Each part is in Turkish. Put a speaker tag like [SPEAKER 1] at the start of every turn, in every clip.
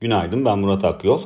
[SPEAKER 1] Günaydın ben Murat Akyol.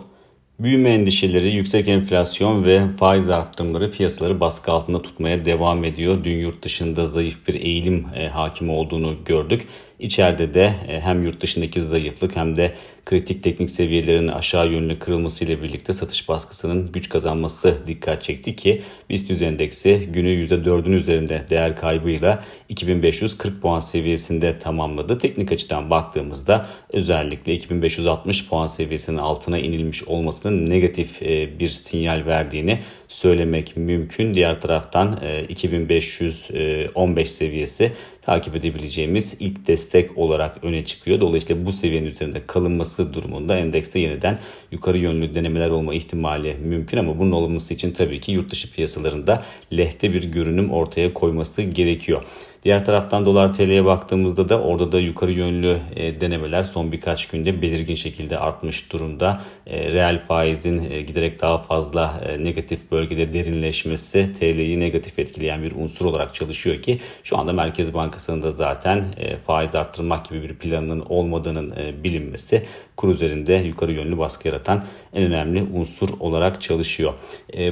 [SPEAKER 1] Büyüme endişeleri, yüksek enflasyon ve faiz arttırımları piyasaları baskı altında tutmaya devam ediyor. Dün yurt dışında zayıf bir eğilim e, hakim olduğunu gördük. İçeride de e, hem yurt dışındaki zayıflık hem de kritik teknik seviyelerin aşağı yönlü kırılması ile birlikte satış baskısının güç kazanması dikkat çekti ki BIST endeksi günü %4'ün üzerinde değer kaybıyla 2540 puan seviyesinde tamamladı. Teknik açıdan baktığımızda özellikle 2560 puan seviyesinin altına inilmiş olmasının negatif e, bir sinyal verdiğini söylemek mümkün. Diğer taraftan 2515 e, seviyesi takip edebileceğimiz ilk destek olarak öne çıkıyor. Dolayısıyla bu seviyenin üzerinde kalınması durumunda endekste yeniden yukarı yönlü denemeler olma ihtimali mümkün ama bunun olması için tabii ki yurt dışı piyasalarında lehte bir görünüm ortaya koyması gerekiyor. Diğer taraftan dolar TL'ye baktığımızda da orada da yukarı yönlü e, denemeler son birkaç günde belirgin şekilde artmış durumda. E, reel faizin e, giderek daha fazla negatif bölgede derinleşmesi TL'yi negatif etkileyen bir unsur olarak çalışıyor ki şu anda Merkez Bankası'nın da zaten faiz arttırmak gibi bir planının olmadığının bilinmesi kur üzerinde yukarı yönlü baskı yaratan en önemli unsur olarak çalışıyor.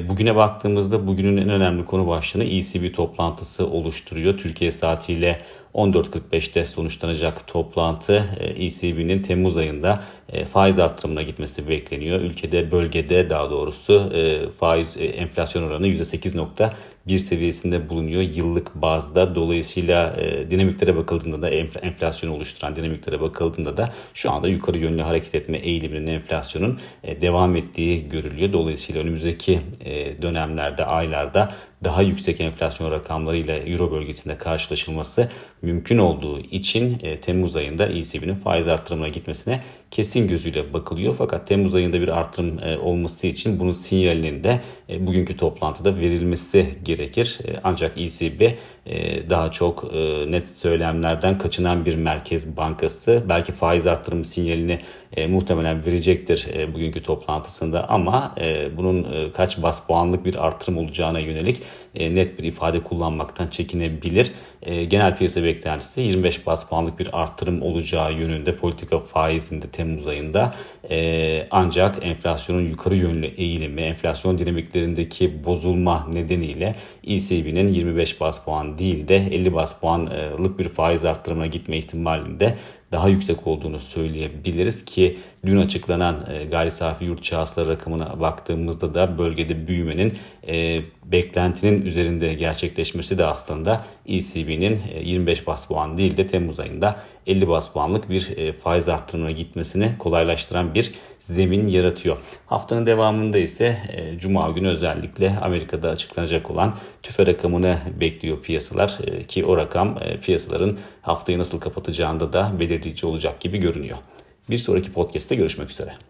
[SPEAKER 1] Bugüne baktığımızda bugünün en önemli konu başlığını ECB toplantısı oluşturuyor. Türkiye saatiyle 14.45'te sonuçlanacak toplantı ECB'nin e Temmuz ayında e, faiz arttırımına gitmesi bekleniyor. Ülkede bölgede daha doğrusu e, faiz enflasyon oranı %8.1 seviyesinde bulunuyor yıllık bazda. Dolayısıyla dinamiklere bakıldığında da enflasyon oluşturan dinamiklere bakıldığında da şu anda yukarı yönlü hareket etme eğiliminin enflasyonun devam ettiği görülüyor. Dolayısıyla önümüzdeki dönemlerde, aylarda daha yüksek enflasyon rakamlarıyla Euro bölgesinde karşılaşılması mümkün olduğu için e, Temmuz ayında ECB'nin faiz artırımına gitmesine kesin gözüyle bakılıyor. Fakat Temmuz ayında bir artırım e, olması için bunun sinyalinin de e, bugünkü toplantıda verilmesi gerekir. E, ancak ECB e, daha çok e, net söylemlerden kaçınan bir merkez bankası. Belki faiz artırım sinyalini muhtemelen verecektir bugünkü toplantısında ama bunun kaç bas puanlık bir artırım olacağına yönelik net bir ifade kullanmaktan çekinebilir. Genel piyasa beklentisi 25 bas puanlık bir artırım olacağı yönünde politika faizinde Temmuz ayında. Ancak enflasyonun yukarı yönlü eğilimi, enflasyon dinamiklerindeki bozulma nedeniyle ECB'nin 25 bas puan değil de 50 bas puanlık bir faiz arttırımına gitme ihtimalinde daha yüksek olduğunu söyleyebiliriz ki dün açıklanan e, gayri safi yurt şahısları rakamına baktığımızda da bölgede büyümenin e, beklentinin üzerinde gerçekleşmesi de aslında ECB'nin e, 25 bas puan değil de Temmuz ayında 50 bas puanlık bir e, faiz arttırımına gitmesini kolaylaştıran bir zemin yaratıyor. Haftanın devamında ise e, Cuma günü özellikle Amerika'da açıklanacak olan tüfe rakamını bekliyor piyasalar e, ki o rakam e, piyasaların haftayı nasıl kapatacağında da belirleyici olacak gibi görünüyor. Bir sonraki podcast'te görüşmek üzere.